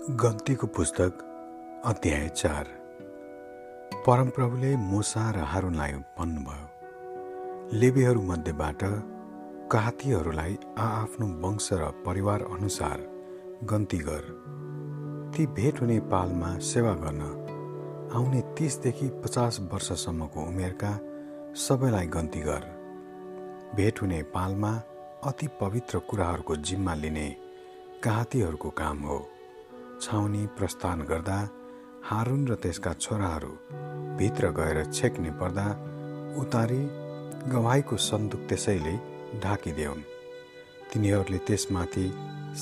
गन्तीको पुस्तक अध्याय चार। परमप्रभुले मुसा र हारुनलाई भन्नुभयो लेबीहरू मध्येबाट कहातीहरूलाई आआफ्नो वंश र परिवार अनुसार गन्ती गर। ती भेट हुने पालमा सेवा गर्न। आउने तिसदेखि पचास वर्षसम्मको उमेरका सबैलाई गन्ती गर। भेट हुने पालमा अति पवित्र कुराहरूको जिम्मा लिने कहातीहरूको काम हो। छाउनी प्रस्थान गर्दा हारुन र त्यसका छोराहरू भित्र गएर छेक्ने पर्दा उतारी गवाईको सन्दुक त्यसैले ढाकिदेऊन् तिनीहरूले त्यसमाथि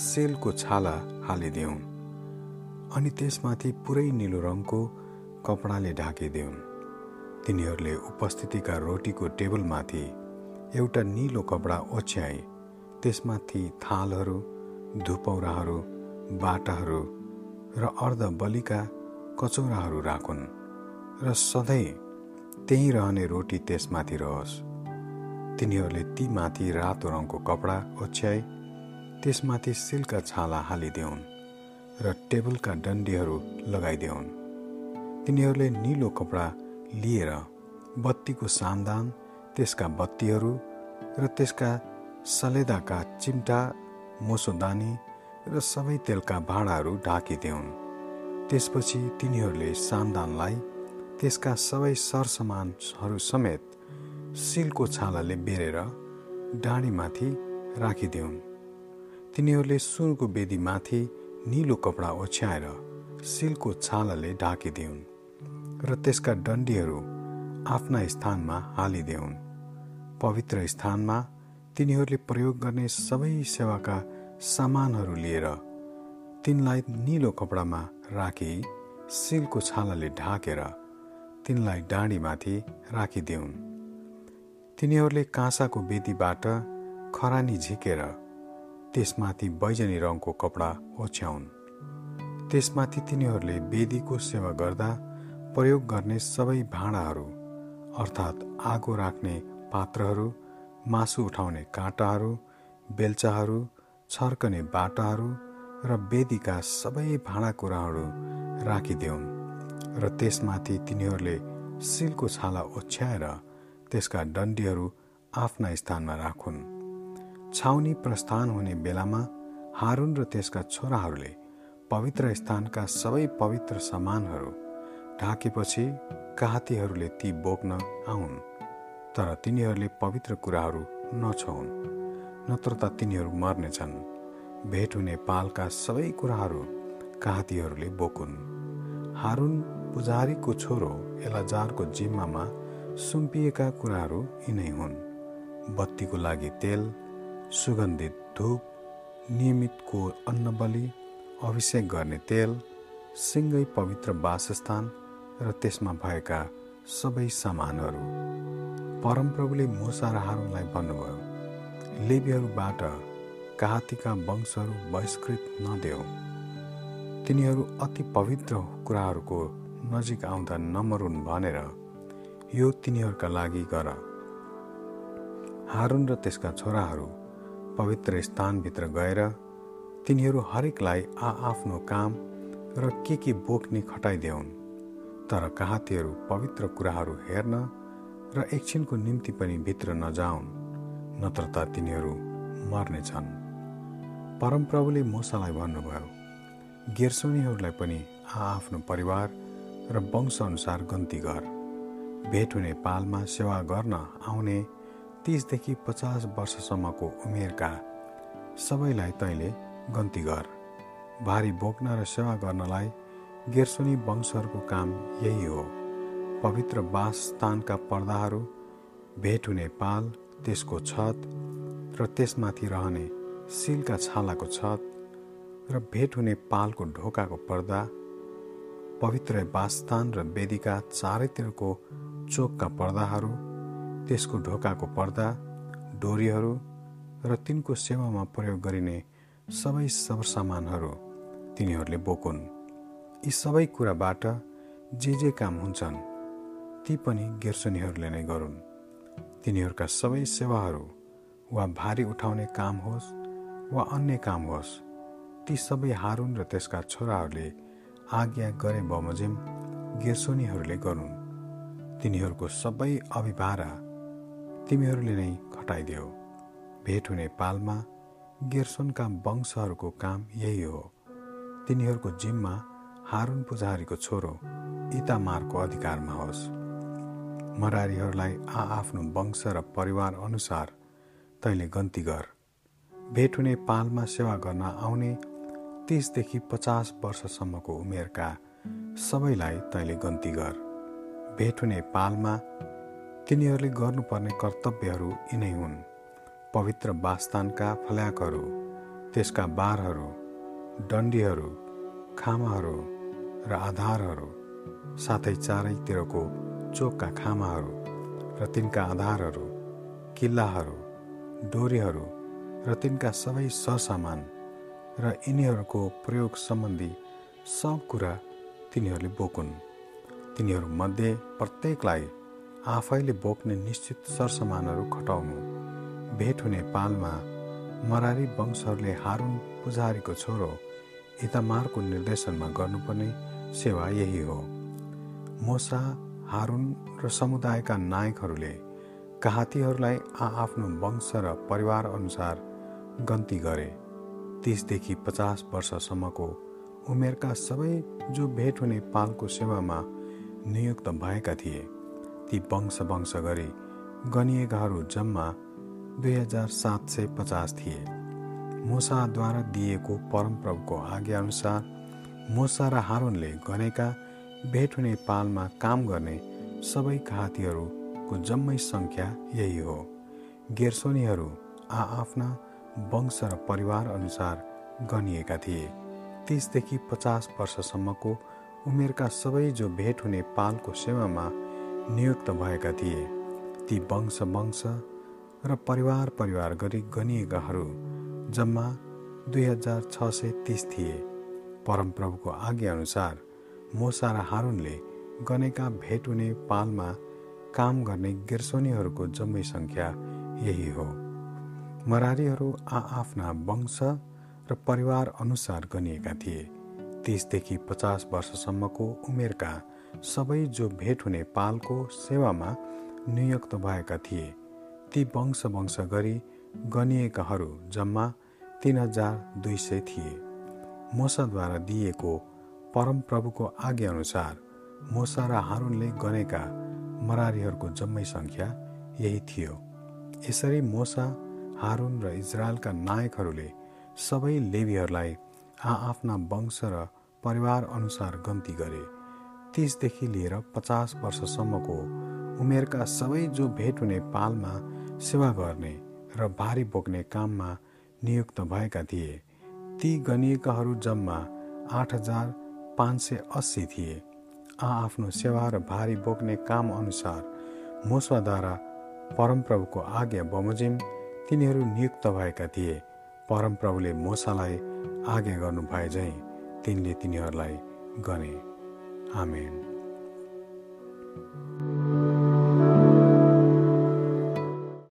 सेलको छाला हालिदेऊन् अनि त्यसमाथि पुरै निलो रङको कपडाले ढाकिदेऊन् तिनीहरूले उपस्थितिका रोटीको टेबलमाथि एउटा निलो कपडा ओछ्याए त्यसमाथि थालहरू धुपौराहरू बाटाहरू र अर्ध बलिका कचौराहरू राखुन् र सधैँ त्यहीँ रहने रोटी त्यसमाथि रहोस्। तिनीहरूले ती माथि रातो रङको कपडा ओछ्याए त्यसमाथि सिल्का छाला हालिदेऊन् र टेबलका डन्डीहरू लगाइदेऊन् तिनीहरूले निलो कपडा लिएर बत्तीको सामदान त्यसका बत्तीहरू र त्यसका सलेदाका चिम्टा मोसोदानी र सबै तेलका भाँडाहरू ढाकिदेऊन् त्यसपछि तिनीहरूले सामदानलाई त्यसका सबै सरसामानहरू समेत सिलको छालाले बेरेर डाँडीमाथि राखिदेऊन् तिनीहरूले सुनको बेदीमाथि निलो कपडा ओछ्याएर सिलको छालाले ढाकिदेऊन् र त्यसका डन्डीहरू आफ्ना स्थानमा हालिदेऊन् पवित्र स्थानमा तिनीहरूले प्रयोग गर्ने सबै सेवाका सामानहरू लिएर तिनलाई निलो कपडामा राखी सिलको छालाले ढाकेर तिनलाई डाँडीमाथि राखिदेऊन् तिनीहरूले काँसाको बेदीबाट खरानी झिकेर त्यसमाथि बैजनी रङको कपडा ओछ्याउन्। त्यसमाथि तिनीहरूले बेदीको सेवा गर्दा प्रयोग गर्ने सबै भाँडाहरू अर्थात् आगो राख्ने पात्रहरू मासु उठाउने काँटाहरू बेल्चाहरू छर्कने बाटाहरू र वेदीका सबै भाँडाकुँडाहरू राखिदेऊन् र त्यसमाथि तिनीहरूले सिलको छाला ओछ्याएर त्यसका डन्डीहरू आफ्ना स्थानमा राखुन्। छाउनी प्रस्थान हुने बेलामा हारुन र त्यसका छोराहरूले पवित्र स्थानका सबै पवित्र सामानहरू ढाकेपछि काहातीहरूले ती बोक्न आउन् तर तिनीहरूले पवित्र कुराहरू नछोउन्। नत्र त तिनीहरू मर्नेछन् भेट हुने पालका सबै कुराहरू काहातीहरूले बोकुन्। हारुन पुजारीको छोरो एलाजारको जिम्मामा सुम्पिएका कुराहरू यिनै हुन्। बत्तीको लागि तेल सुगन्धित धुप नियमितको अन्नबली अभिषेक गर्ने तेल सिङ्गै पवित्र वासस्थान र त्यसमा भएका सबै सामानहरू। परमप्रभुले मुसा र हारुनलाई भन्नुभयो लेबीहरूबाट काहातीका वंशहरू बहिष्कृत नदेऊ। तिनीहरू अति पवित्र कुराहरूको नजिक आउँदा नमरुन् भनेर यो तिनीहरूका लागि गर। हारुन र त्यसका छोराहरू पवित्र स्थानभित्र गएर तिनीहरू हरेकलाई आआफ्नो काम र के के बोक्ने खटाइदेऊन् तर काहातीहरू पवित्र कुराहरू हेर्न र एकछिनको निम्ति पनि भित्र नजाउन्। नत्र त तिनीहरू मर्नेछन् परमप्रभुले मुसालाई भन्नुभयो गेर्सोनीहरूलाई पनि आआफ्नो परिवार र वंशअनुसार गन्ती गर। भेट हुने पालमा सेवा गर्न आउने तिसदेखि पचास वर्षसम्मको उमेरका सबैलाई तैँले गन्ती गर। भारी बोक्न र सेवा गर्नलाई गेर्सोनी वंशहरूको काम यही हो। पवित्र वासस्थानका पर्दाहरू भेट हुने पाल त्यसको छत र त्यसमाथि रहने सिलका छालाको छत र भेट हुने पालको ढोकाको पर्दा पवित्र वासस्थान र वेदीका चारैतिरको चोकका पर्दाहरू त्यसको ढोकाको पर्दा डोरीहरू र तिनको सेवामा प्रयोग गरिने सबै सरसामानहरू तिनीहरूले बोकुन्। यी सबै कुराबाट जे जे काम हुन्छन् ती पनि गेर्सनीहरूले नै गरून्। तिनीहरूका सबै सेवाहरू वा भारी उठाउने काम होस् वा अन्य काम होस् ती सबै हारुन र त्यसका छोराहरूले आज्ञा गरे बमोजिम गेर्सोनीहरूले गरून्। तिनीहरूको सबै अभिभारा तिमीहरूले नै खटाइदेऊ। भेट हुने पालमा गेर्सोनका वंशहरूको काम यही हो। तिनीहरूको जिम्मा हारुन पुजारीको छोरो इतामारको अधिकारमा होस्। मरारीहरूलाई आआफ्नो वंश र परिवार अनुसार तैँले गन्ती गर। भेट हुने पालमा सेवा गर्न आउने तिसदेखि पचास वर्षसम्मको उमेरका सबैलाई तैँले गन्ती गर। भेट हुने पालमा तिनीहरूले गर्नुपर्ने कर्तव्यहरू यिनै हुन्। पवित्र वासस्थानका फल्याकहरू त्यसका बारहरू डन्डीहरू खामाहरू र आधारहरू साथै चारैतिरको चोकका खामाहरू र तिनका आधारहरू किल्लाहरू डोरीहरू र तिनका सबै सरसामान र यिनीहरूको प्रयोग सम्बन्धी सब कुरा तिनीहरूले बोकुन्। तिनीहरूमध्ये प्रत्येकलाई आफैले बोक्ने निश्चित सरसामानहरू खटाउनु भेट हुने पालमा मरारी वंशहरूले हारुन पुजारीको छोरो इतामारको निर्देशनमा गर्नुपर्ने सेवा यही हो। मोसा हारुन र समुदायका नायकहरूले कहातीहरूलाई आआफ्नो वंश र परिवार अनुसार गन्ती गरे। तिसदेखि पचास वर्षसम्मको उमेरका सबै जो भेट हुने पालको सेवामा नियुक्त भएका थिए ती वंश वंश गरी गनिएकाहरू जम्मा दुई हजार सात सय पचास थिए। मोसाद्वारा दिएको परमप्रभुको आज्ञाअनुसार मोसा र हारुनले गनेका भेट हुने पालमा काम गर्ने सबै घातीहरूको जम्मै सङ्ख्या यही हो। गेर्सोनीहरू आआफ्ना वंश र परिवार अनुसार गनिएका थिए। तिसदेखि पचास वर्षसम्मको उमेरका सबै जो भेट हुने पालको सेवामा नियुक्त भएका थिए ती वंश वंश र परिवार परिवार गरी गनिएकाहरू जम्मा दुई हजार छ सय तिस थिए। परमप्रभुको आज्ञाअनुसार मोसा र हारुनले गनेका भेट हुने पालमा काम गर्ने गिर्सोनीहरूको जम्मै सङ्ख्या यही हो। मरारीहरू आआफ्ना वंश र परिवार अनुसार गनिएका थिए। तिसदेखि पचास वर्षसम्मको उमेरका सबै जो भेट हुने पालको सेवामा नियुक्त भएका थिए। ती वंश वंश गरी गनिएकाहरू जम्मा तिन हजार दुई सय थिए। मोसाद्वारा दिएको परमप्रभुको आज्ञाअनुसार मोसा र हारुनले गनेका मरारीहरूको जम्मै सङ्ख्या यही थियो। यसरी मोसा हारुन र इजरायलका नायकहरूले सबै लेबीहरूलाई आआफ्ना वंश र परिवार अनुसार गन्ती गरे। तिसदेखि लिएर पचास वर्षसम्मको उमेरका सबै जो भेट हुने पालमा सेवा गर्ने र भारी बोक्ने काममा नियुक्त भएका थिए। ती गनिएकाहरू जम्मा आठ हजार पाँच सय अस्सी थिए। आफ्नो सेवा र भारी बोक्ने काम अनुसार मोसाद्वारा परमप्रभुको आज्ञा बमोजिम तिनीहरू नियुक्त भएका थिए। परमप्रभुले मोसालाई आज्ञा गर्नु भए झैँ तिनले तिनीहरूलाई गने आमेन।